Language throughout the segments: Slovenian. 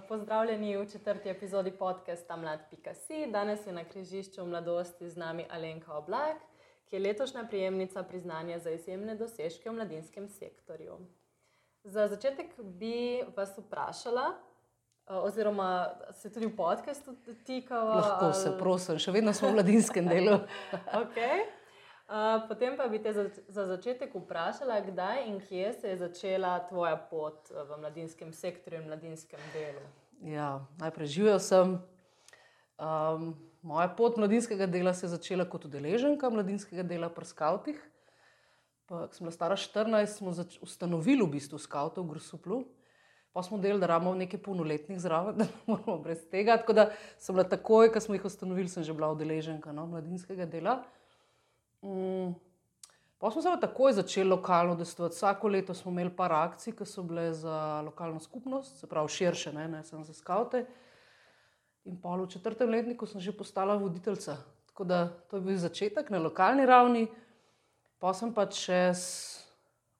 Pozdravljeni v četrti epizodi podcasta Mlad.si. Danes je na križišču mladosti z nami Alenka Oblak, ki je letošnja prijemnica priznanja za izjemne dosežke v mladinskem sektorju. Za začetek bi vas vprašala, oziroma se tudi v podkastu dotikala. Lahko se, prosim, še vedno smo v mladinskem delu. okay. Potem pa bi te za, za začetek vprašala, kdaj in kje se je začela tvoja pot v mladinskem sektorju in mladinskem delu. Ja, najprej živel sem. Um, moja pot mladinskega dela se je začela kot udeleženka mladinskega dela pri Skautih. Ko sem bila stara 14, smo ustanovili v bistvu Skautov v Grusuplu. Pa smo delali, da imamo nekaj polnoletnih zraven, da ne moramo brez tega. Tako da sem bila takoj, ko smo jih ustanovili, sem že bila udeleženka no, mladinskega dela. Mm. Pa smo se takoj začeli lokalno udeleževati. Vsako leto smo imeli par akcij, ki so bile za lokalno skupnost, se pravi širše, ne, ne samo za skavte. In pa v četrtem letniku sem že postala voditeljica. Tako da to je bil začetek na lokalni ravni, pa sem pa čez,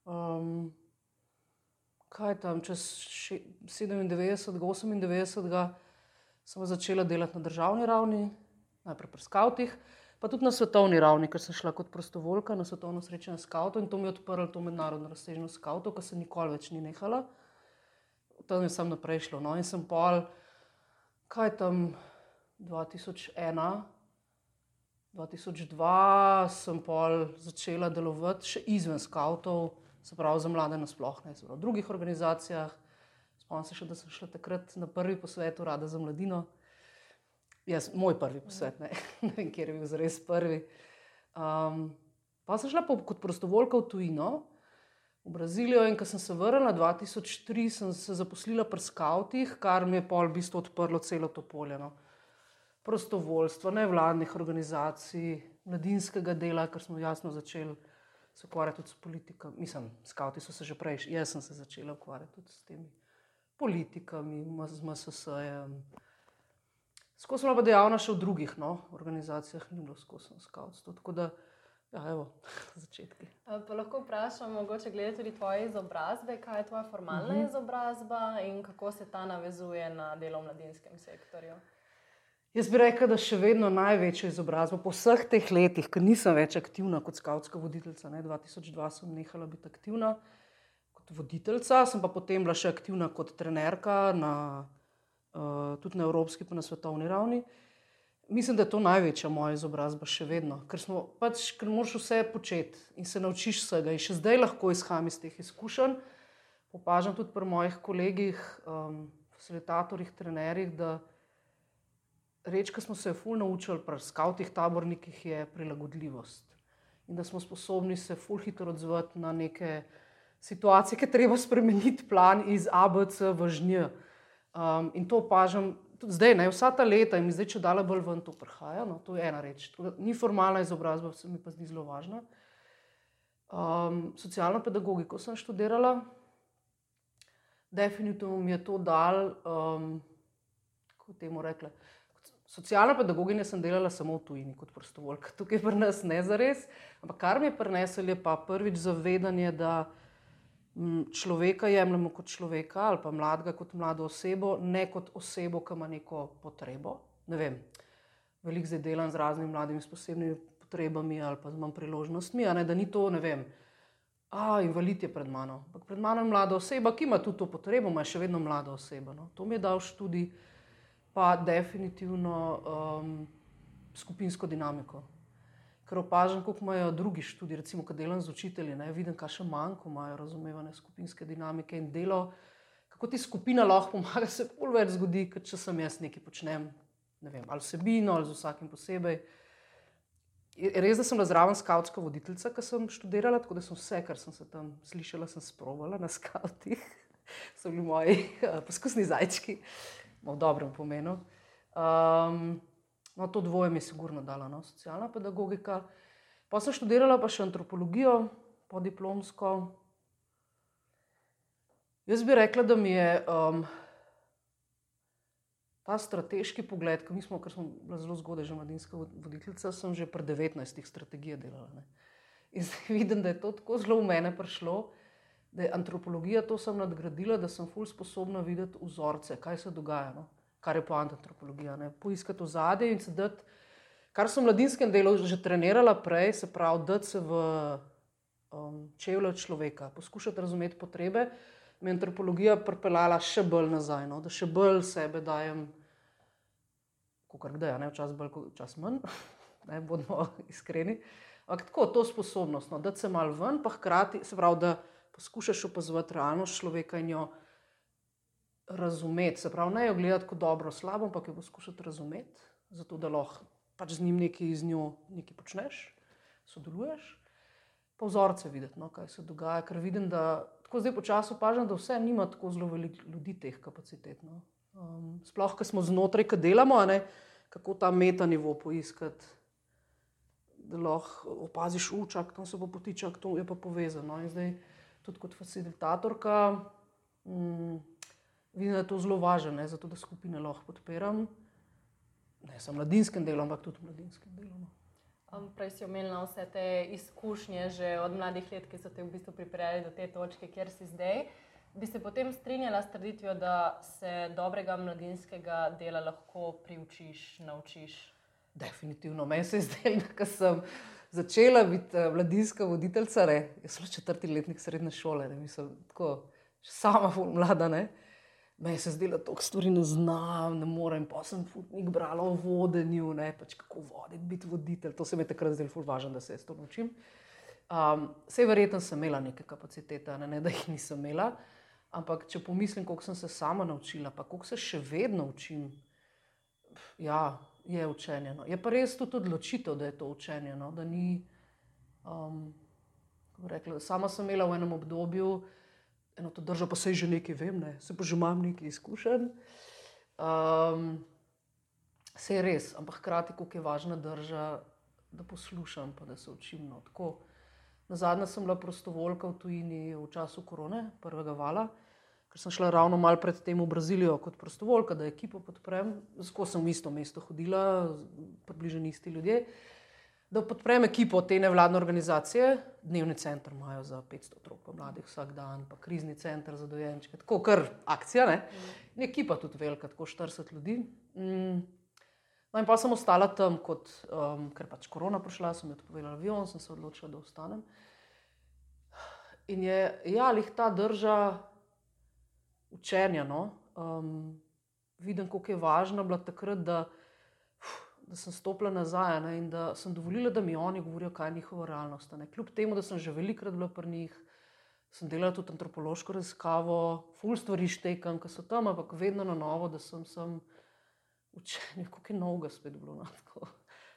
um, kaj tam, čez 97, 98, sem začela delati na državni ravni, najprej pri skavtih pa tudi na svetovni ravni, ker sem šla kot prostovoljka na svetovno srečanje skavtov in to mi je odprlo to mednarodno razsežnost skavtov, ki se nikoli več ni nehala. Tam je sem naprej šla. No, in sem pol, kaj tam 2001. 2002 sem pol začela delovati še izven skavtov, se pravi za mlade nasplošno, ne v drugih organizacijah. Spomnim se še, da sem šla takrat na prvi posvet Rada za mladino, Jaz, moj prvi posvet, ne, ne vem, kje je bil zares prvi. Um, pa sem šla po, kot prostovoljka v tujino, v Brazilijo, in ko sem se vrnila 2003, sem se zaposlila pri skavtih, kar mi je pol v bistvu odprlo celo to polje. No. Prostovoljstvo, nevladnih organizacij, mladinskega dela, ker smo jasno začeli se ukvarjati tudi s politiko. Mislim, skavti so se že prej, jaz sem se začela ukvarjati tudi s temi politikami, z MSS-jem. Skozi smo pa dejavna še v drugih no, organizacijah, ni bilo skozi skavtstvo. Tako da, ja, evo, začetki. Pa lahko vprašam, mogoče glede tudi tvoje izobrazbe, kaj je tvoja formalna uh mhm. -huh. izobrazba in kako se ta navezuje na delo v mladinskem sektorju. Jaz bi rekel, da še vedno največjo izobrazbo po vseh teh letih, ker nisem več aktivna kot skavtska voditeljica. Ne, 2002 sem nehala biti aktivna kot voditeljica, sem pa potem bila še aktivna kot trenerka na tudi na evropski, pa na svetovni ravni. Mislim, da je to največja moja izobrazba še vedno, ker, pač, ker moraš vse početi in se naučiš vsega. In še zdaj lahko izhajam iz teh izkušenj. Opažam tudi pri mojih kolegih, um, facilitatorjih, trenerjih, da reč, ki smo se ful naučili pri skavtih tabornikih, je prilagodljivost. In da smo sposobni se ful hitro odzvati na neke situacije, ki treba spremeniti plan iz ABC v žnjo. Um, in to opažam tudi zdaj, ne, vsa ta leta, in zdaj, če dale bolj ven to prihaja. No, to je ena reč. Ni formalna izobrazba, se mi pa zdi zelo važna. Um, socialno pedagogiko sem študirala, definitivno mi je to dal, um, kako temu rekla. Socialna pedagoginja sem delala samo v tujini, kot prostovoljka, tukaj pri nas ne za res. Ampak kar mi je prineslo, je pa prvič zavedanje, da človeka jemljemo kot človeka ali pa mladega kot mlado osebo, ne kot osebo, ki ima neko potrebo. Ne vem, veliko zdaj delam z raznimi mladimi s posebnimi potrebami ali pa z manj priložnostmi, ne, da ni to, ne vem. A, invalid je pred mano. Ampak pred mano je mlada oseba, ki ima tudi to potrebo, ima še vedno mlada oseba. No. To mi je dal študij, pa definitivno um, skupinsko dinamiko ker opažam, kako imajo drugi študiji, recimo, kad delam z učitelji, ne, vidim, kaj še manjko imajo razumevanje skupinske dinamike in delo. Kako ti skupina lahko pomaga, se pol več zgodi, kot če sem jaz nekaj počnem, ne vem, ali vsebino, ali z vsakim posebej. Res, da sem bila zraven skautska voditeljica, ki sem študirala, tako da sem vse, kar sem se tam slišala, sem sprovala na skautih. so bili moji uh, poskusni zajčki, v dobrem pomenu. Um, No, to dvoje mi je sigurno dala, no, socialna pedagogika. Pa sem študirala pa še antropologijo, po diplomsko. Jaz bi rekla, da mi je um, ta strateški pogled, ki smo, smo bili zelo zgodaj, že mladinska voditeljica, sem že pri 19 strategijah delala. Ne. In zdaj vidim, da je to tako zelo v mene prišlo, da je antropologija to sem nadgradila, da sem fully sposobna videti vzorce, kaj se dogaja, no? Kar je poanta antropologija. Ne? Poiskati ozadje in se dati, kar sem v mladinskem delu že trenirala prej, se pravi, da se v um, čevlje človeka, poskušati razumeti potrebe. Me je antropologija pripeljala še bolj nazaj, no? da še bolj sebe dajem, kot kdaj, ne včasih bolj, včasih manj, ne bodimo iskreni. Ampak tako, to sposobnost, no? da se mal ven, pa hkrati se pravi, da poskušaš opazovati realnost človeka in jo razumeti. Se pravi, ne jo gledati kot dobro, slabo, ampak jo poskušati razumeti, zato da lahko pač z njim nekaj iz njo nekaj počneš, sodeluješ. Pa vzorce videti, no, kaj se dogaja, ker vidim, da tako zdaj počasi opažam, da vse nima tako zelo veliko ljudi teh kapacitet. No. Um, sploh, ker smo znotraj, ki delamo, ne, kako ta metanivo poiskati da lahko opaziš učak, tam se pa potičak, to je pa povezano. In zdaj tudi kot facilitatorka mm, vidim, da je to zelo važno, zato da skupine lahko podpiram. Ne samo mladinskim delom, ampak tudi mladinskim delom. Um, prej si omenila vse te izkušnje že od mladih let, ki so te v bistvu pripeljali do te točke, kjer si zdaj. Bi se potem strinjala s trditvijo, da se dobrega mladinskega dela lahko priučiš, naučiš? Definitivno. Meni se je zdelo, da sem začela biti uh, mladinska voditeljica, ne? jaz sem četrti letnik srednje šole, ne mislim, tako sama, mlada. Ne? Meni se je zdelo, da to stvari ne znam, ne morem. Pa sem nekaj brala o vodenju, ne? pač kako voditi, biti voditelj. To se mi je takrat zdelo važno, da se jaz to naučim. Um, Sej verjetno sem imela neke kapacitete, ne? ne da jih nisem imela. Ampak če pomislim, koliko sem se sama naučila, pa koliko se še vedno učim. Ja, je učenje. No. Je pa res tudi odločitev, da je to učenje. No. Da ni, um, rekla, sama sem imela v enem obdobju eno to državo, pa se že nekaj vem, ne. se pa že imam nekaj izkušenj. Um, se je res, ampak hkrati, kako je važna drža, da poslušam, pa da se učim. No. Na zadnje sem bila prostovoljka v tujini v času korone, prvega vala ker sem šla ravno malo pred tem v Brazilijo kot prostovoljka, da ekipo podprem. Skozi sem v isto mesto hodila, približno isti ljudje. Da podprem ekipo te nevladne organizacije, dnevni center imajo za 500 otrok, pa mladih vsak dan, pa krizni center za dojenčke, tako kar akcija. Ne? In ekipa tudi velika, tako 40 ljudi. Mm. No, in pa sem ostala tam, kot, um, ker pač korona prišla, sem jo odpovedala avion, sem se odločila, da ostanem. In je, ja, lih ta država učenja. No? Um, vidim, kako je važno bilo takrat, da, da sem stopila nazaj ne? in da sem dovolila, da mi oni govorijo, kaj je njihova realnost. Ne? Kljub temu, da sem že velikrat bila pri njih, sem delala tudi antropološko raziskavo, ful stvari štekam, ki so tam, ampak vedno na novo, da sem sem učenja, kako je novega spet bilo. No?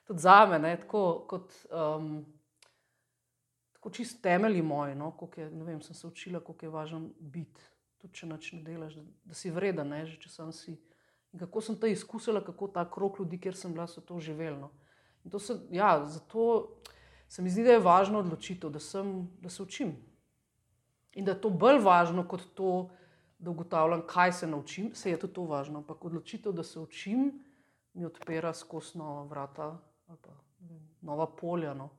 Tudi za me, ne? tako kot. Um, Tako čist temelji moji, no, je, ne vem, sem se učila, kako je važno biti tudi če noč ne delaš, da, da si vreden, ne, že če sem si. In kako sem to izkusila, kako ta krok ljudi, kjer sem bila, so to živeli. No. Se, ja, zato se mi zdi, da je važno odločitev, da, sem, da se učim. In da je to bolj važno kot to, da ugotavljam, kaj se naučim, se je tudi to važno. Ampak odločitev, da se učim, mi odpira skosno vrata ali pa nova polja. No.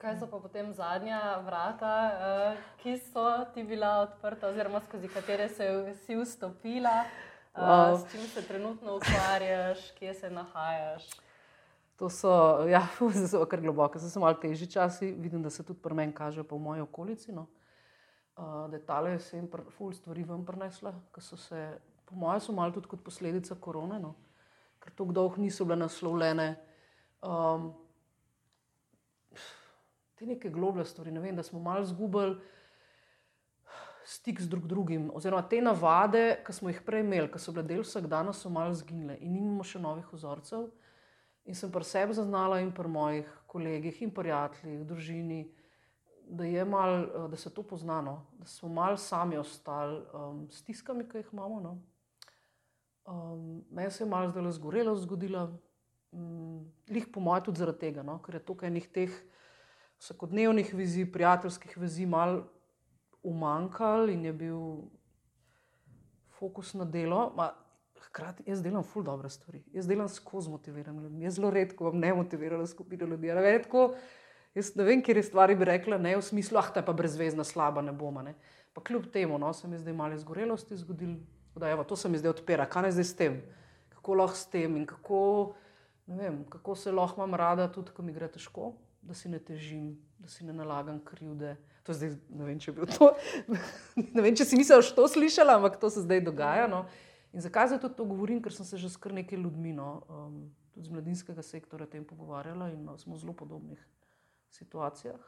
Kaj so pa potem zadnja vrata, uh, ki so ti bila odprta, oziroma skozi katere se si vstopila, uh, wow. s čim se trenutno ukvarjaš, kje se nahajaš? To so, ja, zelo kar globoko, zdaj so malo težji časi, vidim, da se tudi pri meni kaže, pa v moji okolici. No. Uh, Detale se jim ful stvari vam prinesla, ki so se, po mojem, so malo tudi kot posledica korone, no. ker tako dolgo niso bile naslovljene. Um, te neke globlje stvari. Ne vem, da smo malo izgubili stik z drug drugim, oziroma te navade, ki smo jih prej imeli, ki so bile del vsakdana, so malo zginile in imamo še novih vzorcev. In sem pri sebi zaznala in pri mojih kolegih in prijateljih, družini, da, mal, da se to poznano, da smo malo sami ostali um, s stiskami, ki jih imamo. No. Um, Meni se je malo zdaj zgorelo, zgodilo, um, lih po mojem tudi zaradi tega, no, ker je tukaj nekaj teh vsakodnevnih vizij, prijateljskih vizij, malo umankal in je bil fokus na delo. Ma, hkrati jaz delam ful dobre stvari, jaz delam skozi motivirane ljudi. Jaz zelo redko vam ne motiviram skupino ljudi. Jaz ne vem, kje je stvari bi rekla, ne v smislu, ah, ta je pa brezvezna, slaba, ne bomo. Ne. Pa kljub temu, no, se mi zdaj malo izgorelosti zgodil, da evo, to se mi zdaj odpira, kaj naj zdaj s tem, kako lahko s tem in kako, vem, kako se lahko imam rada, tudi ko mi gre težko, da si ne težim, da si ne nalagam krivde. To zdaj, ne vem, če, to, ne vem, če si mislil, da si to slišala, ampak to se zdaj dogaja. No. In zakaj zdaj to govorim? Ker sem se že s kar nekaj ljudmi, no, um, tudi z mladinskega sektora, o tem pogovarjala in no, smo v zelo podobnih situacijah.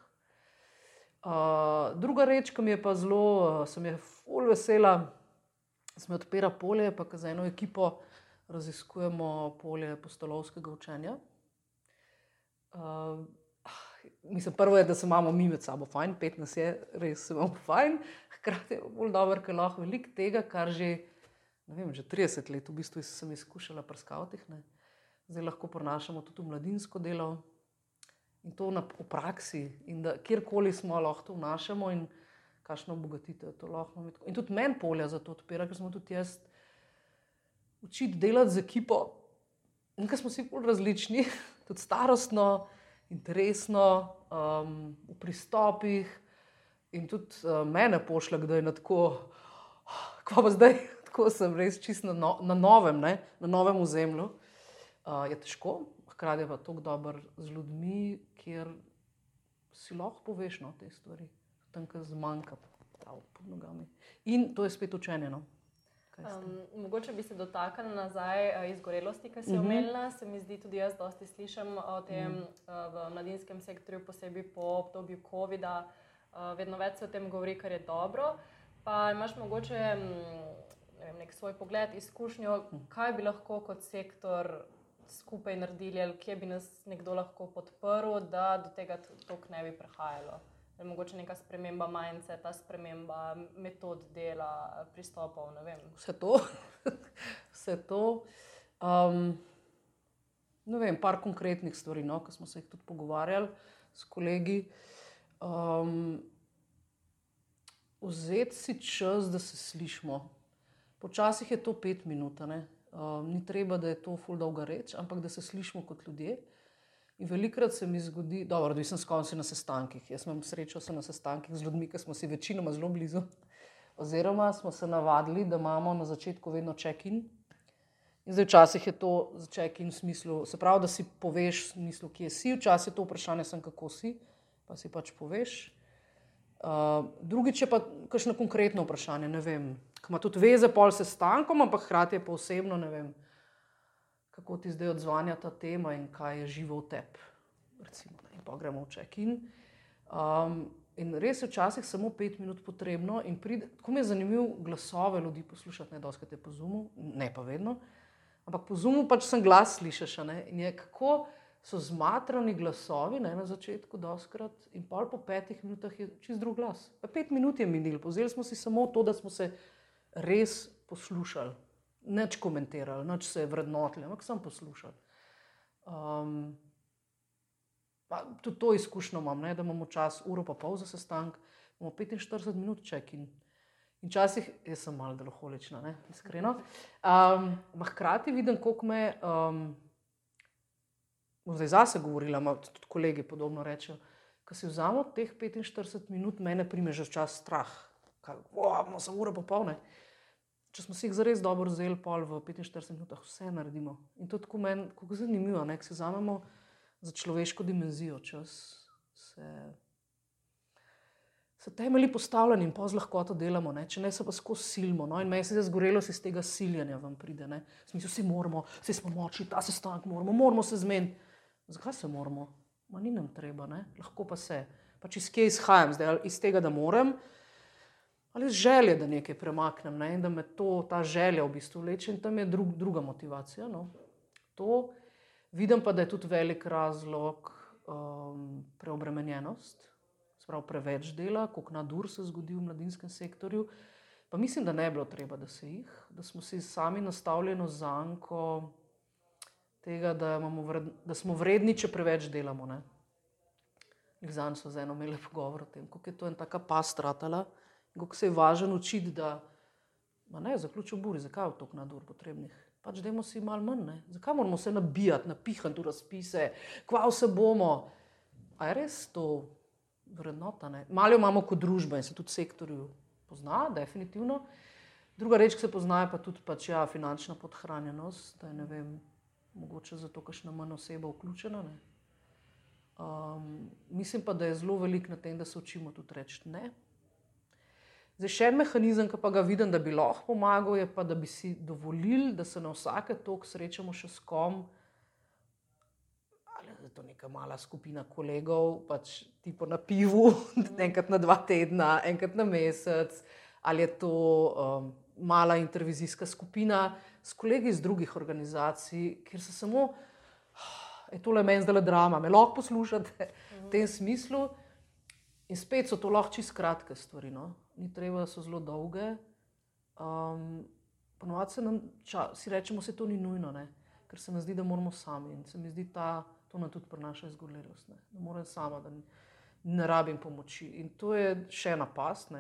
Uh, druga reč, ki mi je pa zelo, uh, sem je full vesela, smo odpira polje, pa za eno ekipo raziskujemo polje postolovskega učenja. Uh, mislim, prvo je, da se imamo mi med sabo fajn, pet nas je, res se imamo fajn, hkrati je bolj dobro, ker lahko veliko tega, kar že, vem, že 30 let v bistvu sem izkušala pri skavtih, ne. zdaj lahko prenašamo tudi v mladinsko delo in to na, v praksi, in da kjerkoli smo, lahko to vnašamo in kakšno obogatitev to lahko imamo. In tudi meni polja za to odpira, ker smo tudi jaz učiti delati z ekipo, in ker smo vsi bolj različni, tudi starostno, interesno, um, v pristopih. In tudi uh, mene pošlje, da je tako, kako pa zdaj, tako sem res čisto na, no, na novem, ne? na novem ozemlju. Uh, je težko, hkrati pa tako dobro z ljudmi, kjer si lahko poveš no, te stvari, tam, kjer zmanjka pod nogami. In to je spet učenje. No. Um, mogoče bi se dotaknili nazaj uh, izgorelosti, ki si uh mhm. -huh. omenila. Se mi zdi tudi jaz, dosti slišim o tem uh -huh. uh, v mladinskem sektorju, posebej po obdobju COVID-a. Uh, vedno več se o tem govori, kar je dobro. Pa imaš mogoče ne vem, nek svoj pogled, izkušnjo, kaj bi lahko kot sektor skupaj naredili, ali kje bi nas nekdo lahko podprl, da do tega tok ne bi prihajalo. Je mogoče neka sprememba majhne, ta sprememba metod dela, pristopov. Vse to. Vse to. Um, ne vem, par konkretnih stvari, no, ki smo se jih tudi pogovarjali s kolegi. Um, vzeti si čas, da se slišimo. Počasih je to pet minut, um, ni treba, da je to full dolga reč, ampak da se slišimo kot ljudje. In velikrat se mi zgodi, da odvisno s kom si na sestankih. Jaz imam srečo, sem na sestankih z ljudmi, ki smo si večinoma zelo blizu. Oziroma smo se navadili, da imamo na začetku vedno check-in. In zdaj včasih je to check-in v smislu, se pravi, da si poveš, v smislu, kje si, včasih je to vprašanje, sem, kako si, pa si pač poveš. Uh, drugič je pa kakšno konkretno vprašanje, ne vem, ki ima tudi veze pol sestankom, ampak hkrati je pa osebno, ne vem, kako ti zdaj odzvanja ta tema in kaj je živo v tebi. In pa gremo v check-in. Um, in res je včasih samo pet minut potrebno, in pride, tako mi je zanimivo glasove ljudi poslušati, ne doskate po zumu, ne pa vedno. Ampak po zumu pač sem glas slišiš. In je kako so zmatrani glasovi ne, na začetku, doskrat, in pol po petih minutah je čist drug glas. Pa pet minut je minil, pozeli smo si samo to, da smo se res poslušali, neč komentirali, neč se vrednotili, ampak sem poslušal. Um, tudi to izkušnjo imam, ne, da imamo čas, uro pa pol za sestanek, imamo 45 minut čekin. In včasih sem malo deloholična, ne, iskreno. Um, hkrati vidim, koliko me, um, zdaj zase govorila, tudi kolegi podobno rečejo, ko si vzamemo teh 45 minut, mene prime že čas strah, kaj bomo za uro popolne. Če smo si jih zares dobro vzeli, pol v 45 minutah, vse naredimo. In to je tako meni, kako zanimivo, da se vzamemo za človeško dimenzijo, čas se, se temelji postavljeni in pa z lahkoto delamo, ne? če ne se pa skozi silimo. No? In meni se je zgorelo, se iz tega siljanja vam pride. Smisel, vsi moramo, vsi smo moči, ta sestanek moramo, moramo se zmeniti. Zakaj se moramo? Ma ni nam treba, ne? lahko pa se. Pač iz kje izhajam zdaj, iz tega, da moram ali z želje, da nekaj premaknem ne? in da me to, ta želja v bistvu vleče in tam je drug, druga motivacija. No? To vidim pa, da je tudi velik razlog um, preobremenjenost, spravo preveč dela, koliko nadur se zgodi v mladinskem sektorju. Pa mislim, da ne bi bilo treba, da se jih, da smo si sami nastavljeno zanko tega, da, vred, da smo vredni, če preveč delamo. Zanj so z eno imeli pogovor o tem, kako je to en taka pastratala kako se je važno učiti, da ne zaključil buri, zakaj je toliko nadur potrebnih. Pač dajmo si malo manj, ne? zakaj moramo se nabijati, napihati v razpise, kva vse bomo. a je res to vrednota. Ne? Malo jo imamo kot družba in se tudi sektorju pozna, definitivno. Druga reč, ki se pozna, je pa tudi pač, ja, finančna podhranjenost, da je ne vem, mogoče zato, ker še manj oseba vključena. Ne? Um, mislim pa, da je zelo velik na tem, da se učimo tudi reči ne. Zdaj, še en mehanizem, ki pa ga vidim, da bi lahko pomagal, je pa, da bi si dovolili, da se na vsake tok srečamo še s kom. Ali je to neka mala skupina kolegov, pač tipo na pivu, enkrat na dva tedna, enkrat na mesec, ali je to um, mala intervizijska skupina s kolegi iz drugih organizacij, kjer se samo je tole meni zdaj le drama, me lahko poslušate v tem smislu. In spet so to lahko čisto kratke stvari, no? Ni treba, so zelo dolge. Um, Ponovadi se nam ča, si rečemo, da to ni nujno, ne? ker se nam zdi, da moramo sami. In se mi zdi, da to nam tudi prenaša izgorelost, ne? da moram sama, da ne rabim pomoči. In to je še ena past.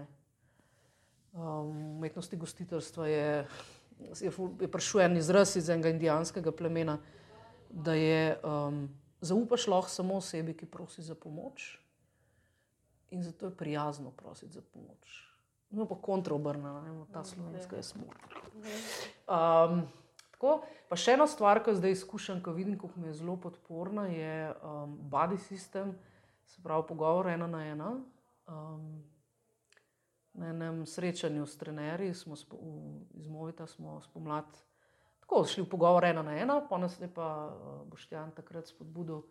Um, umetnosti gostiteljstva je, je, je prišel en izraz iz enega indijanskega plemena da je um, zaupaš lahko samo osebi, ki prosi za pomoč, in zato je prijazno prositi za pomoč. No, pa kontrobrnjeno, ta slovenska je smrt. Um, tako, pa še ena stvar, ki zdaj izkušam, ko vidim, kako mi je zelo podporna, je um, body system, se pravi pogovor ena na ena. Um, na enem srečanju s trenerji smo spo, v, iz Movita smo spomladi tako šli v pogovor ena na ena, pa nas je pa uh, Boštjan takrat spodbudil,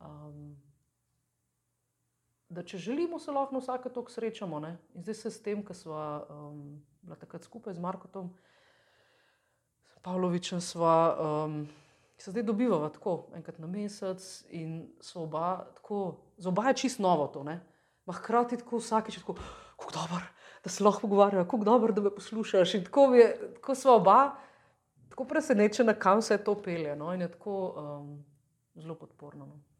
um, da če želimo, se lahko vsake tok srečamo. Ne? In zdaj se s tem, ki smo um, bili takrat skupaj z Markotom, Pavlovičem, sva, um, se zdaj dobivamo tako enkrat na mesec in so oba tako, za oba je čist novo to. Ne? Ma hkrati tako vsakeč tako, kako dobro. Da se lahko pogovarjajo, kako dobro, da me poslušaš. In tako, je, tako smo oba, tako presenečena, kam se to pelje. No? In je tako um, zelo podporno. No?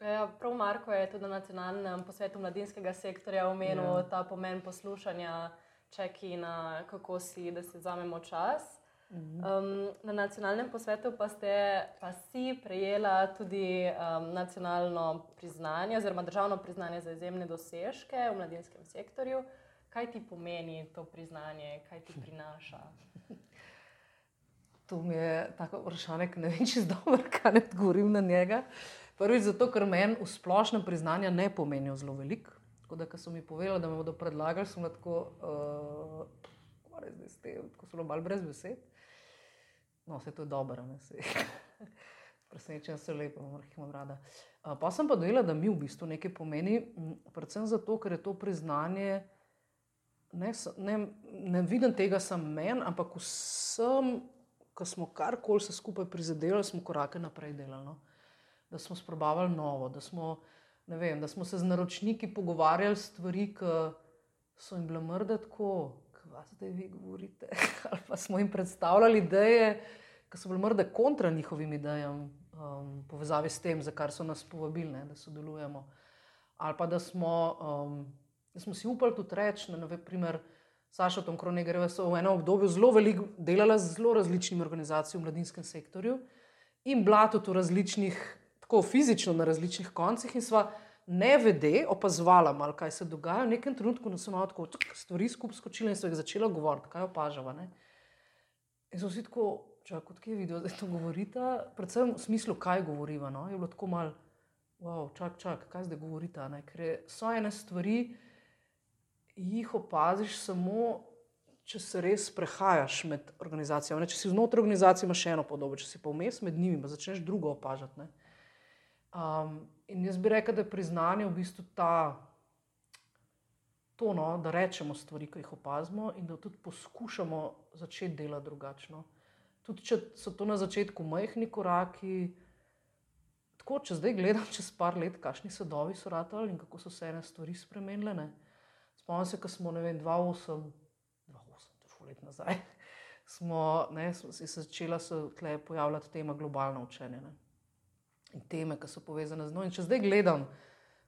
Ja, prav Marko je tudi na nacionalnem posvetu mladinskega sektorja omenil ja. ta pomen poslušanja, čekina, kako si, da si vzamemo čas. Mhm. Um, na nacionalnem posvetu pa ste pa si prejela tudi um, nacionalno priznanje, oziroma državno priznanje za izjemne dosežke v mladinskem sektorju. Kaj ti pomeni to priznanje, kaj ti prinaša? To mi je tako vprašanje, ne vem, če je dobro, kaj ne odgovorim na njega. Prvič, zato ker meni v splošnem priznanju ne pomenijo zelo veliko. Tako da, ko so mi povedali, da me bodo predlagali, sem lahko, uh, zdaj ste, zelo malo brez besed. No, vse to je dobro, ne se. Presenečen sem lepo, morda jih rada. Uh, pa sem pa dojela, da mi v bistvu nekaj pomeni, predvsem zato, ker je to priznanje. Ne, ne, ne vidim tega samo meni, ampak vsem ko smo karkoli se skupaj prizadevali, smo korake naprej delali. No? Da smo sprobavali novo, da smo, vem, da smo se z naročniki pogovarjali stvari, ki so jim bile mrde tako, kot zdaj vi govorite. Ali pa smo jim predstavljali ideje, ki so bile mrde kontra njihovim idejam, um, povezavi s tem, za kar so nas povabili, ne, da sodelujemo. Ali pa da smo, um, da smo si upali tudi reči, na primer. Saša Tom Kronegreva so v enem obdobju zelo veliko delala z zelo različnimi organizacijami v mladinskem sektorju in bila tudi v različnih, tako fizično na različnih koncih in sva ne vede opazovala malo, kaj se dogaja. V nekem trenutku smo malo tako stvari skupaj skočili in so jih začela govoriti, kaj opažava. Ne? In so vsi tako, čakaj, kot kje vidijo, da to govorita, predvsem v smislu, kaj govoriva. No? Je bilo tako malo, wow, čak, čak, kaj zdaj govorita, ne? ker so ene stvari, jih opaziš samo, če se res prehajaš med organizacijami. Ne, če si znotraj organizacije, imaš eno podobo, če si pa vmes med njimi, pa začneš drugo opažati. Um, in jaz bi rekel, da je priznanje v bistvu ta. To, no, da rečemo stvari, ki jih opazimo, in da tudi poskušamo začeti delati drugačno. Tudi če so to na začetku majhni koraki, tako če zdaj gledam čez par let, kakšni sadovi so ratali in kako so se ene stvari spremenile. Spomnim se, ko smo, ne vem, 2-8, 2-8, let nazaj, smo ne, se začela se pojavljati tema globalno učenje. Ne. In teme, ki so povezane z njo. In če zdaj gledam,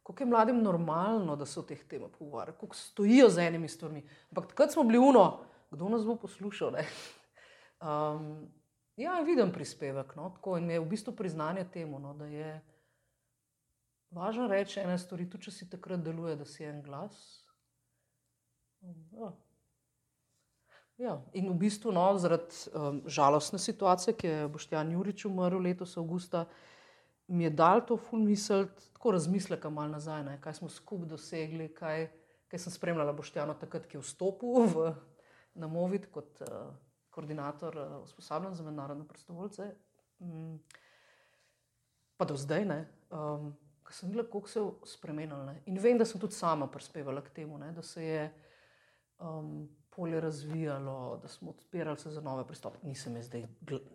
kako je mladim normalno, da se o teh temah pogovarjajo, kako stojijo z enimi stvarmi. Ampak takrat smo bili uno, kdo nas bo poslušal. Um, ja, vidim prispevek. No, tako, in je v bistvu priznanje temu, no, da je Važno reči ena stvar, tudi če si takrat deluje, da si en glas. Ja. Ja. In v bistvu, no, zaradi um, žalostne situacije, ki je Boštjan Jurič umrl letos avgusta, mi je dal to ful misel, tako razmisleka mal nazaj, ne, kaj smo skupaj dosegli, kaj, kaj sem spremljala Boštjano takrat, ki je vstopil v, na Movit kot uh, koordinator uh, usposabljanj za mednarodne prostovoljce. Mm. Pa do zdaj, ne. Um, Ko sem videla, kako se je spremenilo. In vem, da sem tudi sama prispevala k temu, ne, da se je um, polje razvijalo, da smo odpirali se za nove pristope. Nisem jaz zdaj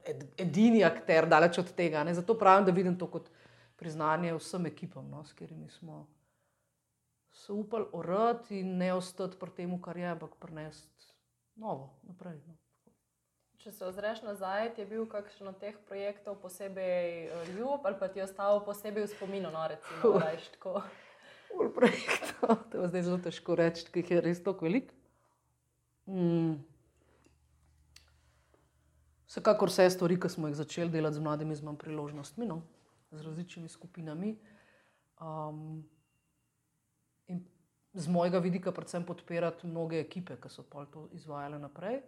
ed, edini akter, daleč od tega. Ne. Zato pravim, da vidim to kot priznanje vsem ekipam, no, s katerimi smo se upali orati in ne ostati pri tem, kar je, ampak prenesti novo naprej. No. Če se ozreš nazaj, je bil kakšen od teh projektov posebej ljub ali pa ti je ostal posebej v spominu, no, recimo, da je tako. Ul projektov, to je zdaj zelo težko reči, ker jih je res tako veliko. Mm. Vsekakor vse stvari, ki smo jih začeli delati z mladimi, z manj priložnostmi, no, z različnimi skupinami. Um, in z mojega vidika, predvsem podpirati mnoge ekipe, ki so to izvajale naprej.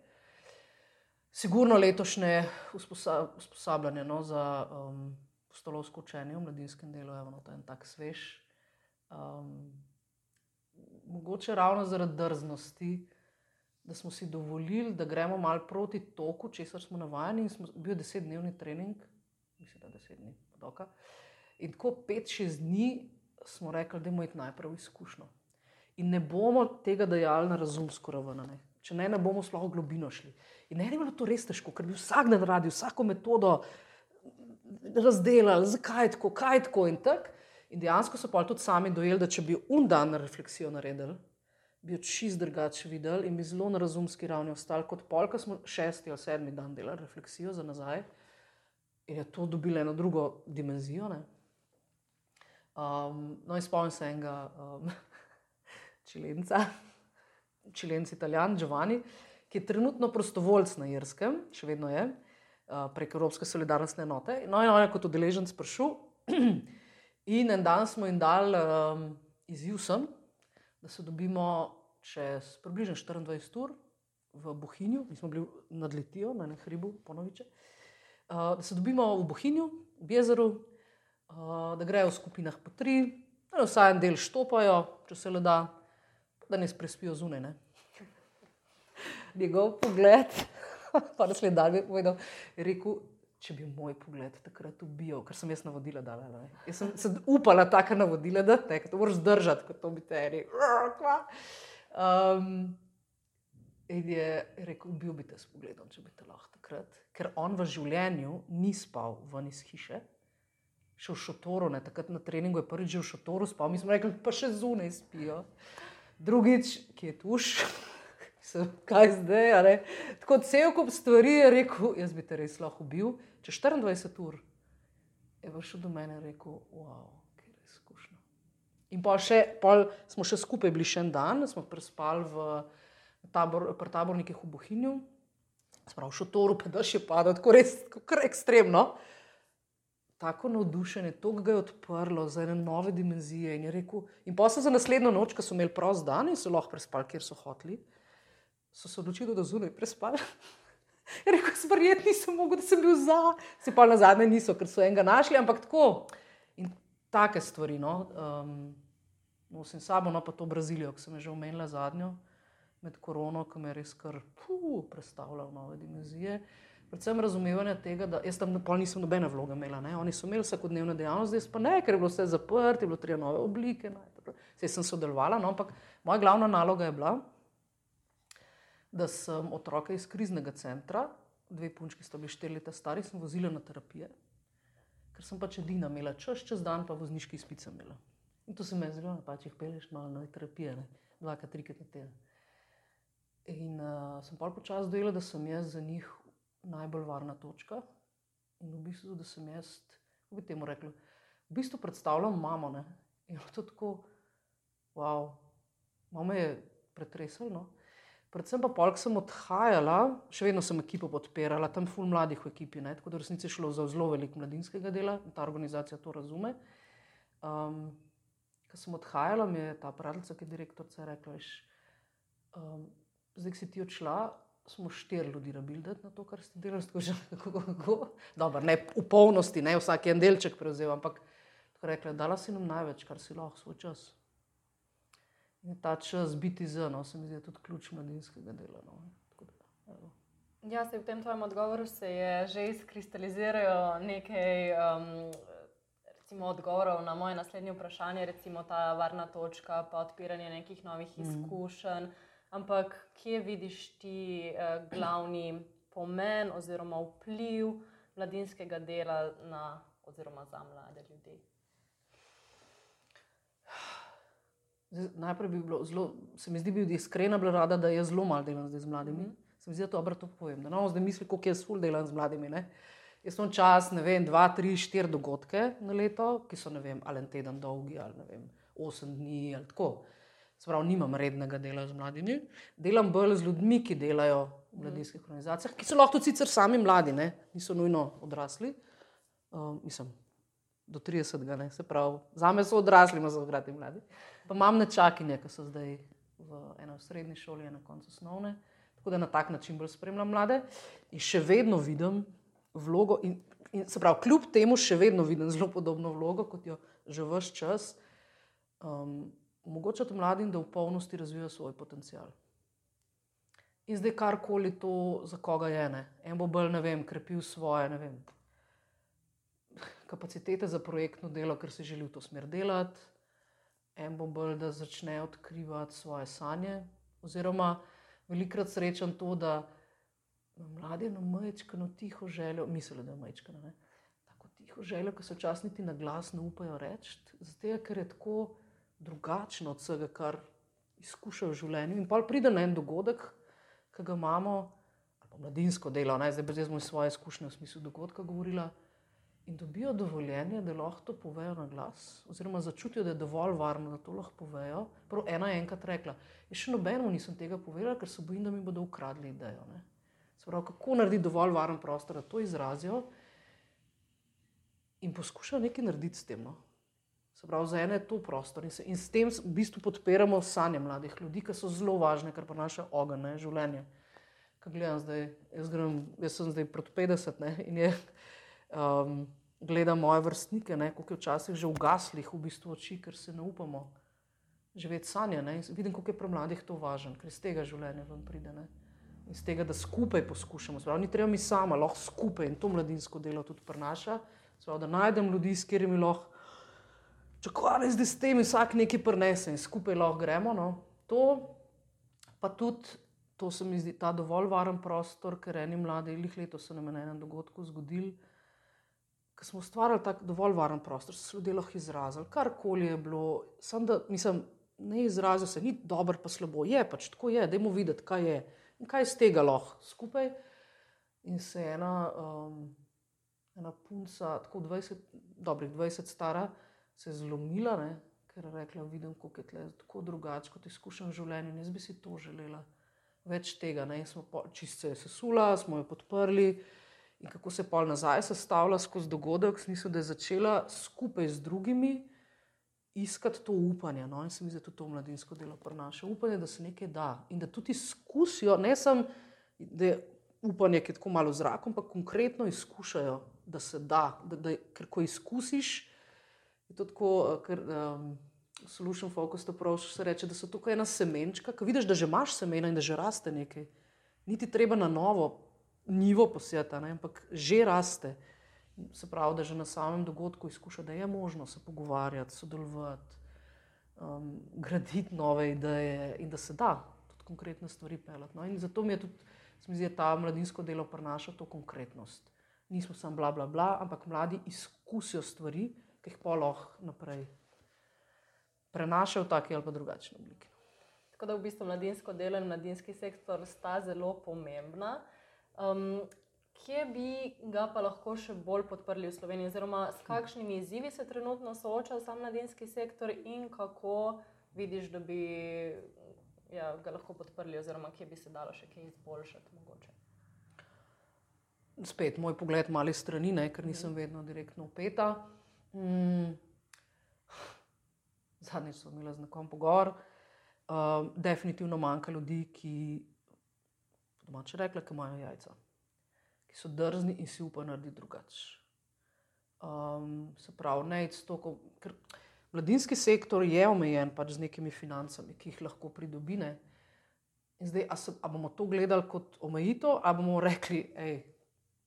Sigurno letošnje usposabljanje no, za um, stolovsko učenje v mladinskem delu je no, en tak svež. Um, mogoče ravno zaradi drznosti, da smo si dovolili, da gremo malo proti toku, česar smo navajeni. Bil je desetdnevni trening, mislim, da deset dni, podoka. In tako pet, šest dni smo rekli, da je moj najprej izkušnjo. In ne bomo tega dajali na razumsko raven, če ne, ne bomo sploh v globino šli. In ne je bilo to res težko, ker bi vsak dan radil, vsako metodo razdelali, zakaj je tako, kaj je tako in tako. In dejansko so pa tudi sami dojeli, da če bi un dan refleksijo naredili, bi jo čist drugače videli in bi zelo na razumski ravni ostali kot pol, ko smo šesti ali sedmi dan delali refleksijo za nazaj. In je to dobilo eno drugo dimenzijo. Um, no, in spomnim se enega um, čilenca, čilenc italijan, Giovanni, ki je trenutno prostovoljc na Irskem, še vedno je, uh, prek Evropske solidarnostne enote. No, in on je kot udeleženec prišel. in en dan smo jim dali um, izziv sem, da se dobimo čez približno 24 ur v Bohinju, mi smo bili nad Litijo, na enem hribu, ponoviče. Uh, da se dobimo v Bohinju, v jezeru, uh, da grejo v skupinah po tri, da vsaj en del štopajo, če se le da, da ne sprespijo zunaj. Ne? Njegov pogled, pa da se je dan povedal, je rekel, če bi moj pogled takrat ubijal, ker sem jaz navodila dala. Ne? Jaz sem se upala taka navodila, da te, to moraš zdržati, kot to bi te rekli. Um, in je rekel, ubil bi te s pogledom, če bi te lahko takrat. Ker on v življenju ni spal ven iz hiše, šel v šotoru, ne? takrat na treningu je prvič v šotoru spal, mi smo rekli, pa še zunaj spijo. Drugič, ki je tuš. Kaj zdaj? Tako cel kup stvari je rekel, jaz bi te res lahko ubil. Če 24 ur je prišel do mene in rekel, wow. In pa še, pol smo še skupaj bili še en dan, smo prespali v tabor, tabornikih v Bohinju, spravo šotoru, pa da še pada, tako res tako ekstremno. Tako navdušen je, to ga je odprlo za ene nove dimenzije. In, rekel, in pa so za naslednjo noč, ko so imeli prost dan in so lahko prespali, kjer so hoteli, so se odločili, da zunaj prespali. Rekel, sprejeti nisem mogel, da sem bil za, se pa na zadnje niso, ker so enega našli, ampak tako. Take stvari, no, um, nosim sabo, no pa to Brazilijo, ki sem že omenila zadnjo, med korono, ki me res kar puh, predstavljal nove dimenzije. Predvsem razumevanje tega, da jaz tam nisem nobene vloge imela. Ne? Oni so imeli vsakodnevne dejavnosti, jaz pa ne, ker je bilo vse zaprto, je bilo treba nove oblike. Vse sem sodelovala, no, ampak moja glavna naloga je bila, da sem otroka iz kriznega centra, dve punčki sta bili štiri leta stari, sem vozila na terapije, ker sem pač edina imela čas, čez dan pa vozniški izpit sem imela. In to se mi je zelo, da pač jih peleš malo na terapije, ne? dvakrat, trikrat na teden. In uh, sem pa počasi dojela, da sem jaz za njih najbolj varna točka. In v bistvu, da sem jaz, kako bi temu rekla, v bistvu predstavljam mamo. Ne? In to tako, wow, mama je pretresala. No? Predvsem pa polk sem odhajala, še vedno sem ekipo podpirala, tam ful mladih v ekipi, ne? tako da resnici je šlo za zelo veliko mladinskega dela in ta organizacija to razume. Um, Ko sem odhajala, mi je ta pravljica, ki je direktorica rekla, veš, um, zdaj ki si ti odšla, smo štiri ljudi rabili na to, kar ste delali, tako že kako kako. Dobro, ne v polnosti, ne vsak en delček prevzel, ampak rekla, dala si nam največ, kar si lahko svoj čas. In ta čas biti z, no, se mi zdi tudi ključ mladinskega dela. No. Da, evo. Ja, se v tem tvojem odgovoru se je že izkristalizirajo nekaj um, recimo, odgovorov na moje naslednje vprašanje, recimo ta varna točka, pa odpiranje nekih novih izkušenj. Ampak kje vidiš ti eh, glavni pomen oziroma vpliv mladinskega dela na, oziroma za mlade ljudi? Zdaj, najprej bi bilo zelo, se mi zdi, bi iskrena bila rada, da je zelo malo delam zdaj z mladimi. Mm. Se mi zdi, da to dobro to povem. Da no, zdaj misli, koliko jaz ful delam z mladimi. Ne? Jaz sem čas, ne vem, dva, tri, štiri dogodke na leto, ki so, ne vem, ali en teden dolgi, ali ne vem, osem dni ali tako. Sprav, nimam rednega dela z mladimi, delam bolj z ljudmi, ki delajo v mladinskih organizacijah, ki so lahko tudi sami mladi, ne? niso nujno odrasli. Uh, mislim, do 30, ne? se pravi, za me so odrasli, ima za hkrati mladi. Pa imam nečakinje, ki so zdaj v eni srednji šoli, na koncu osnovne. Tako da na tak način bolj spremljam mlade in še vedno vidim vlogo. In, in se pravi, kljub temu še vedno vidim zelo podobno vlogo, kot jo že vse čas. Um, omogočati mladim, da v polnosti razvijajo svoj potencial. In zdaj karkoli to za koga je, ne. en bo bolj, ne vem, krepil svoje ne vem, kapacitete za projektno delo, ker se želi v to smer delati, en bo bolj, da začne odkrivati svoje sanje. Oziroma, velikrat srečam to, da mladi eno majčkano tiho željo, mislijo, da je majčkano, ne. Tako tiho željo, ki se včasih niti na glas ne upajo reči, zato ker je tako drugačno od vsega, kar izkušajo v življenju. In pa pride na en dogodek, ki ga imamo, ali pa mladinsko delo, ne? zdaj brez jaz moj svoje izkušnje v smislu dogodka govorila. In dobijo dovoljenje, da lahko to povejo na glas, oziroma začutijo, da je dovolj varno, da to lahko povejo. Prav ena je enkrat rekla: Jaz še nobenemu nisem tega povedala, ker se bojim, da mi bodo ukradli idejo. Ne? Se pravi, kako narediti dovolj varen prostor, da to izrazijo in poskušajo nekaj narediti s tem. No? Se pravi, za ene je to prostor in, se, in s tem v bistvu podpiramo sanje mladih ljudi, ki so zelo važne, kar pa naše ogen, ne, življenje. Kaj gledam zdaj, jaz, grem, jaz sem zdaj proti 50 ne, in je, um, gledam moje vrstnike, kako je včasih že ugaslih v bistvu oči, ker se ne upamo živeti sanje. Vidim, kako je pri mladih to važno, ker iz tega življenja vam pride. Ne. Iz tega, da skupaj poskušamo, pravi, ni treba mi sama, lahko skupaj in to mladinsko delo tudi prenaša. Pravi, da najdem ljudi, s katerimi lahko čakali zdaj s tem, vsak nekaj prenese in skupaj lahko gremo. No. To pa tudi, to se mi zdi, ta dovolj varen prostor, ker eni mladi, lih letos se nam je na enem dogodku zgodil, ker smo ustvarjali tako dovolj varen prostor, so se ljudje lahko izrazili, karkoli je bilo, sam da, mislim, ne izrazil se, ni dobro pa slabo, je pač tako je, dajmo videti, kaj je in kaj iz tega lahko skupaj. In se je ena, um, ena punca, tako 20, dobrih 20 stara, se je zlomila, ne, ker je rekla: Vidim, kako je tle, tako drugače kot izkušen v življenju. In jaz bi si to želela, več tega. Ne. Smo čist se sesula, smo jo podprli. In kako se je pol nazaj sestavila skozi dogodek, mislim, da je začela skupaj z drugimi iskati to upanje. No? In se mi zdi, da tudi to mladinsko delo prenaša. Upanje, da se nekaj da in da tudi izkusijo, ne samo, da je upanje, ki je tako malo v zraku, ampak konkretno izkušajo, da se da. da, da ker ko izkusiš, je to tako, ker um, Solution Focus to pravi, se reče, da so tukaj ena semenčka, ki vidiš, da že imaš semena in da že raste nekaj. Niti treba na novo nivo posjeti, ampak že raste. Se pravi, da že na samem dogodku izkuša, da je možno se pogovarjati, sodelovati, um, graditi nove ideje in da se da tudi konkretne stvari pelati. No? In zato mi je tudi, se mi zdi, ta mladinsko delo prenaša to konkretnost. Nismo samo bla, bla, bla, ampak mladi izkusijo stvari, ki jih pa lahko naprej prenašajo v taki ali pa drugačni obliki. Tako da v bistvu mladinsko delo in mladinski sektor sta zelo pomembna. Um, kje bi ga pa lahko še bolj podprli v Sloveniji, oziroma s kakšnimi izzivi se trenutno sooča sam mladinski sektor in kako vidiš, da bi ja, ga lahko podprli, oziroma kje bi se dalo še kaj izboljšati? Mogoče? Spet moj pogled mali strani, ne, ker nisem vedno direktno upeta. Mm. zadnjič smo imeli z nekom pogovor. Um, definitivno manjka ljudi, ki, domače rekla, ki imajo jajca, ki so drzni in si upajo narediti drugače. Um, se pravi, ne iz toko, ker mladinski sektor je omejen pač z nekimi financami, ki jih lahko pridobine. In zdaj, a, se, a bomo to gledali kot omejitev, ali bomo rekli, hej,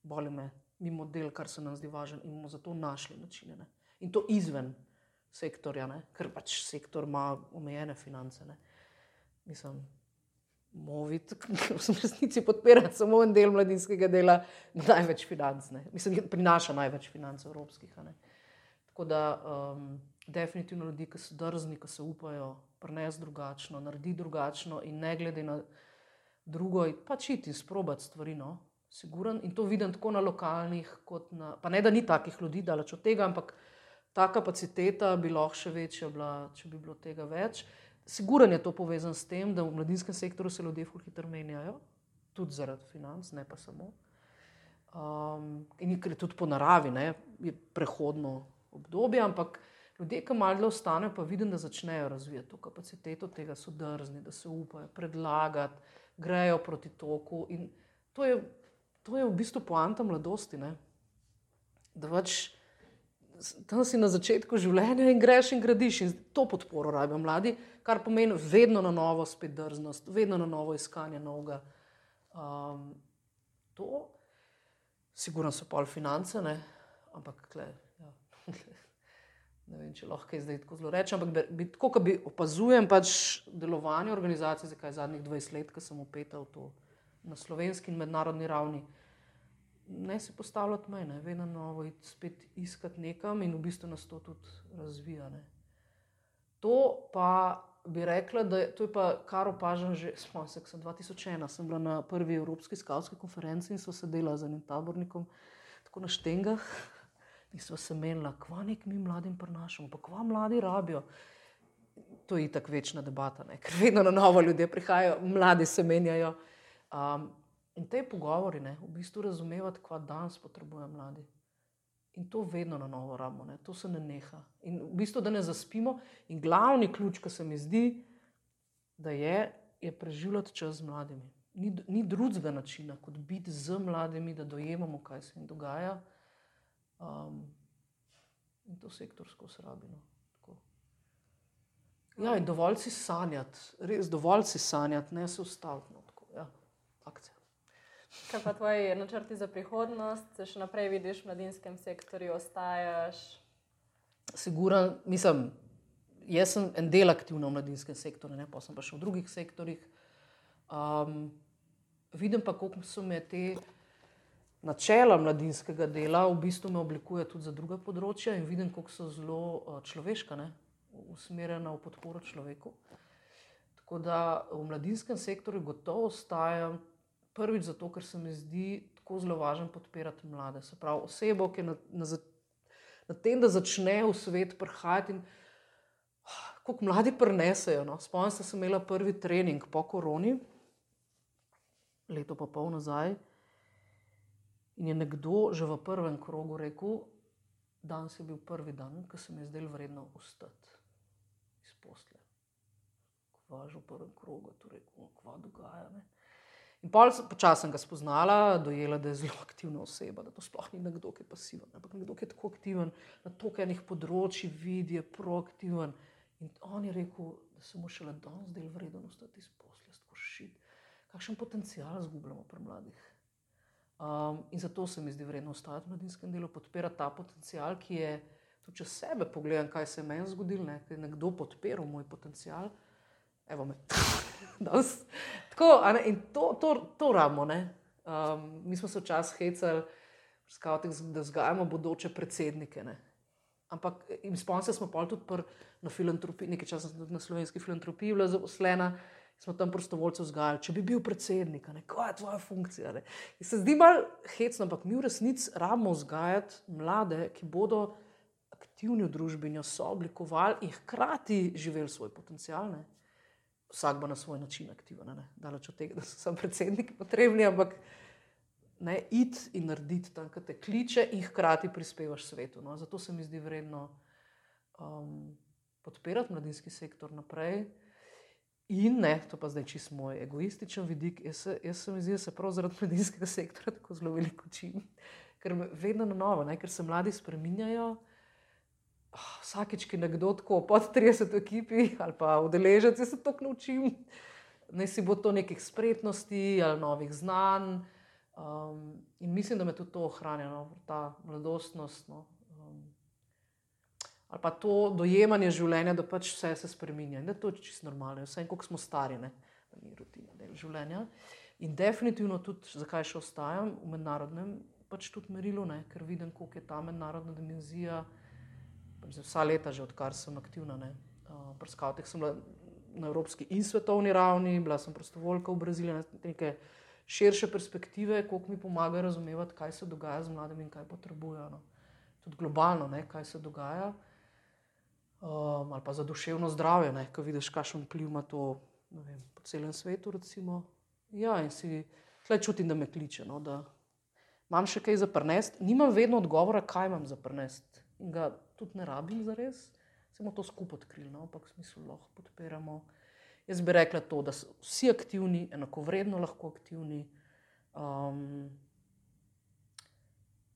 boli me, mi model, kar se nam zdi važen in bomo zato našli načine. Ne? In to izven sektorja, ne? ker pač sektor ima omejene finance. Ne? Mislim, Movit, v resnici podpira samo en del mladinskega dela, največ financ, ne. mislim, prinaša največ financ evropskih. Tako da, um, definitivno ljudi, ki so drzni, ki se upajo prenesti drugačno, narediti drugačno in ne glede na drugo, pač iti sprobati stvari. No. Siguren. In to vidim tako na lokalnih, kot na. Pa ne, da ni takih ljudi, daleč od tega, ampak ta kapaciteta bi lahko še večja bila, če bi bilo tega več. Siguren je to povezan s tem, da v mladinskem sektorju se ljudje hitro menjajo, tudi zaradi financ, ne pa samo. Um, in je tudi po naravi, ne, je prehodno obdobje, ampak ljudje, ki malo ostanejo, pa vidim, da začnejo razvijati to kapaciteto, tega so drzni, da se upajo predlagati, grejo proti toku. To je, to je v bistvu poanta mladosti. Ne, da pač tam si na začetku življenja in greš in gradiš, in to podporo rabijo mladi kar pomeni vedno na novo spet drznost, vedno na novo iskanje novega. Um, to, sigurno so pol finance, ne? ampak kle, ja. ne vem, če lahko zdaj tako zelo rečem. Ampak bi, tako, kot bi opazujem pač delovanje organizacije, zakaj zadnjih 20 let, ko sem upetal to na slovenski in mednarodni ravni. Ne si postavljati mej, vedno na novo, spet iskati nekam in v bistvu nas to tudi razvija. Ne. To pa bi rekla, da je pa, kar opažam že spomnim se, 2001 sem bila na prvi Evropski skavtski konferenci in so sedela z enim tabornikom, tako na štengah. In so se menila, kva nek mi mladim prinašamo, pa kva mladi rabijo. To je tako večna debata, ne? ker vedno na novo ljudje prihajajo, mladi se menjajo. Um, in te pogovori, ne, v bistvu razumevati, kva danes potrebujejo mladi. In to vedno na novo rabimo, ne? to se ne neha. In v bistvu, da ne zaspimo. In glavni ključ, ki se mi zdi, da je, je preživljati čas z mladimi. Ni, ni drugega načina, kot biti z mladimi, da dojemamo, kaj se jim dogaja. Um, in to sektorsko srabino. Ja, in dovolj si sanjati, res dovolj si sanjati, ne se ustaviti. No, ja, akcija. Kaj pa tvoji načrti za prihodnost, se še naprej vidiš v mladinskem sektorju, ostaješ? Siguran, mislim, jaz sem en del aktivno v mladinskem sektorju, ne pa sem pa še v drugih sektorjih. Um, vidim pa, kako so me te načela mladinskega dela v bistvu oblikuje tudi za druga področja in vidim, kako so zelo uh, človeška, ne? usmerjena v podporo človeku. Tako da v mladinskem sektorju gotovo ostajam. Prvič zato, ker se mi zdi tako zelo važno podpirati mlade. Se pravi, osebo, ki je na, na, na tem, da začne v svet prihajati in kako mladi prenesejo. No? Spomnim se, da sem imela prvi trening po koroni, leto pa pol nazaj. In je nekdo že v prvem krogu rekel, da je bil prvi dan, ko se mi je zdelo vredno ustati iz posle. Kvaž v prvem krogu, torej, kva dogaja. Ne? In počasi sem ga spoznala, dojela, da je zelo aktivna oseba, da to sploh ni nekdo, ki je pasiven, ampak nekdo, ki je tako aktiven na toliko enih področji, vidi, je proaktiven. In on je rekel, da se mu šele danes zdaj vredno ostati iz posla, tako šit. Kakšen potencial izgubljamo pri mladih. Um, in zato se mi zdi vredno ostati v mladinskem delu, podpirati ta potencial, ki je, tudi če sebe pogledam, kaj se je meni zgodilo, ne, ker je nekdo podpiral moj potencial. Evo me. Tako, in to, to, to rabimo. Um, mi smo se včasih hecali, da vzgajamo bodoče predsednike. Ne? Ampak spomnim se, smo pa tudi pr, na filantropiji, nekaj časa tudi na slovenski filantropiji, bila zaposlena. Smo tam prostovoljce vzgajali, če bi bil predsednik, kaj je tvoja funkcija. Se zdi malo hecno, ampak mi v resnici rabimo vzgajati mlade, ki bodo aktivni v družbi, jo so oblikovali in hkrati živeli svoj potencial. Ne? Vsak bo na svoj način aktiven. Daleč od tega, da so samo predsedniki potrebni, ampak ne id in narediti tam, kar te kliče, in hkrati prispevaš svetu. No? Zato se mi zdi vredno um, podpirati mladinski sektor naprej. In ne, to pa zdaj čisto moj egoističen vidik. Jaz jaz se mi zdi, da se prav zaradi mladinskega sektora tako zelo veliko učim. Ker vedno na novo, ne, ker se mladi spreminjajo. Oh, vsakič, ki nekdo tako pod 30 ekipi ali pa udeleženci se to naučim, ne si bo to nekih spretnosti ali novih znanj. Um, in mislim, da me tudi to ohranja, no, ta mladostnost. No, ali pa to dojemanje življenja, da pač vse se spremenja in da to je to čisto normalno, vse kako smo stari, ne? da ni rutina del življenja. In definitivno tudi, zakaj še ostajam v mednarodnem pač tudi merilu, ne? ker vidim, koliko je ta mednarodna dimenzija. Pač vsa leta, že odkar sem aktivna, uh, pri skavtih sem bila na evropski in svetovni ravni, bila sem prostovoljka v Braziliji, neke širše perspektive, koliko mi pomaga razumevati, kaj se dogaja z mladimi in kaj potrebujejo. No. Tudi globalno, ne, kaj se dogaja um, ali pa za duševno zdravje, ko vidiš, kakšen vpliv ima to vem, po celem svetu. Recimo. Ja, in si tle čutim, da me kliče, no, da imam še kaj za prnest. Nimam vedno odgovora, kaj imam za prnest in ga tudi ne rabim za res. Samo to skupaj odkrili, no, ampak v smislu lahko podpiramo. Jaz bi rekla to, da so vsi aktivni, enako vredno lahko aktivni. Um,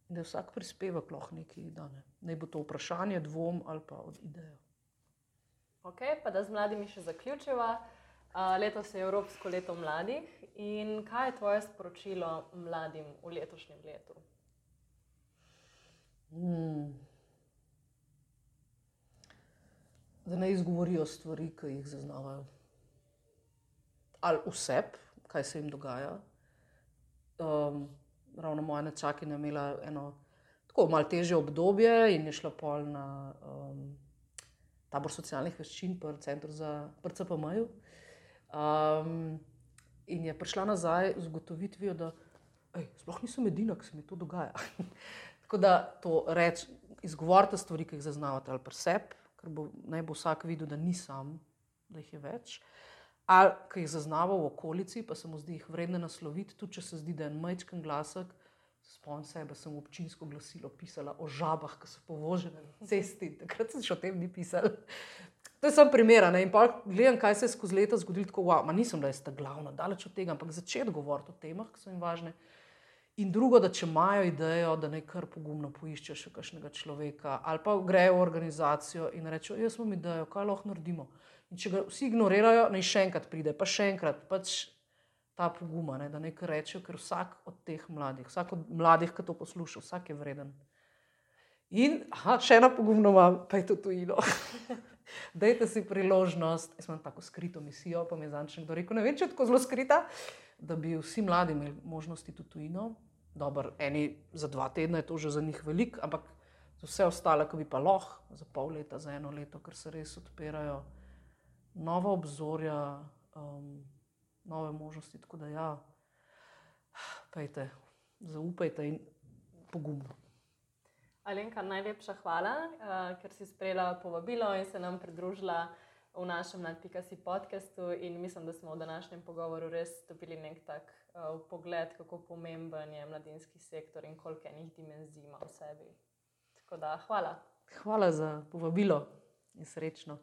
da vsak prispevek lahko nekaj da. Ne. Naj bo to vprašanje, dvom ali pa od ideje. Ok, pa da z mladimi še zaključiva. Uh, letos je Evropsko leto mladih in kaj je tvoje sporočilo mladim v letošnjem letu? Hmm. Da ne izgovorijo stvari, ki jih zaznavajo. Ali vse, kaj se jim dogaja. Um, ravno moja nečakinja je imela eno tako malo težje obdobje in je šla pol na um, tabor socialnih veščin, pri centru za PCPM. Um, in je prišla nazaj z ugotovitvijo, da ej, sploh nisem edina, ki se mi to dogaja. tako da to reč, izgovorite stvari, ki jih zaznavate ali pri sebi, ker bo, naj bo vsak videl, da ni sam, da jih je več ali ki jih zaznava v okolici, pa se mu zdi jih vredno nasloviti, tudi če se zdi, da je en majčken glasek. Spomnim se, da sem v občinsko glasilo pisala o žabah, ki so povožene na cesti. Takrat sem še o tem ni pisala. To je samo primer. In pa gledam, kaj se je skozi leta zgodilo. Tako, wow, nisem, da je ta glavna, daleč od tega, ampak začeti govoriti o temah, ki so jim važne. In drugo, da če imajo idejo, da naj kar pogumno poiščejo še kakšnega človeka, ali pa grejo v organizacijo in rečejo: Jaz imam idejo, kaj lahko naredimo. In če ga vsi ignorirajo, naj še enkrat pride, pa še enkrat. Pač ta pogum, ne, da nekaj rečejo, ker vsak od teh mladih, vsak od mladih, ki to posluša, vsak je vreden. In aha, še ena pogumna, pa je to tujino. Dajte si priložnost, jaz imam tako skrito misijo, pa mi je zanj nekdo rekel, ne vem, če je tako zelo skrita, da bi vsi mladi imeli možnosti tudi tujino. Dobro, eni za dva tedna je to že za njih veliko, ampak za vse ostale, ki bi pa lahko za pol leta, za eno leto, ker se res odpirajo nova obzorja, um, nove možnosti. Tako da, ja, pejte, zaupajte in pogumno. Alenka, najlepša hvala, uh, ker si sprejela povabilo in se nam pridružila v našem nadpikasi podkastu. Mislim, da smo v današnjem pogovoru res dobili nek tak uh, pogled, kako pomemben je mladinski sektor in koliko enih dimenzij ima v sebi. Tako da, hvala. Hvala za povabilo in srečno.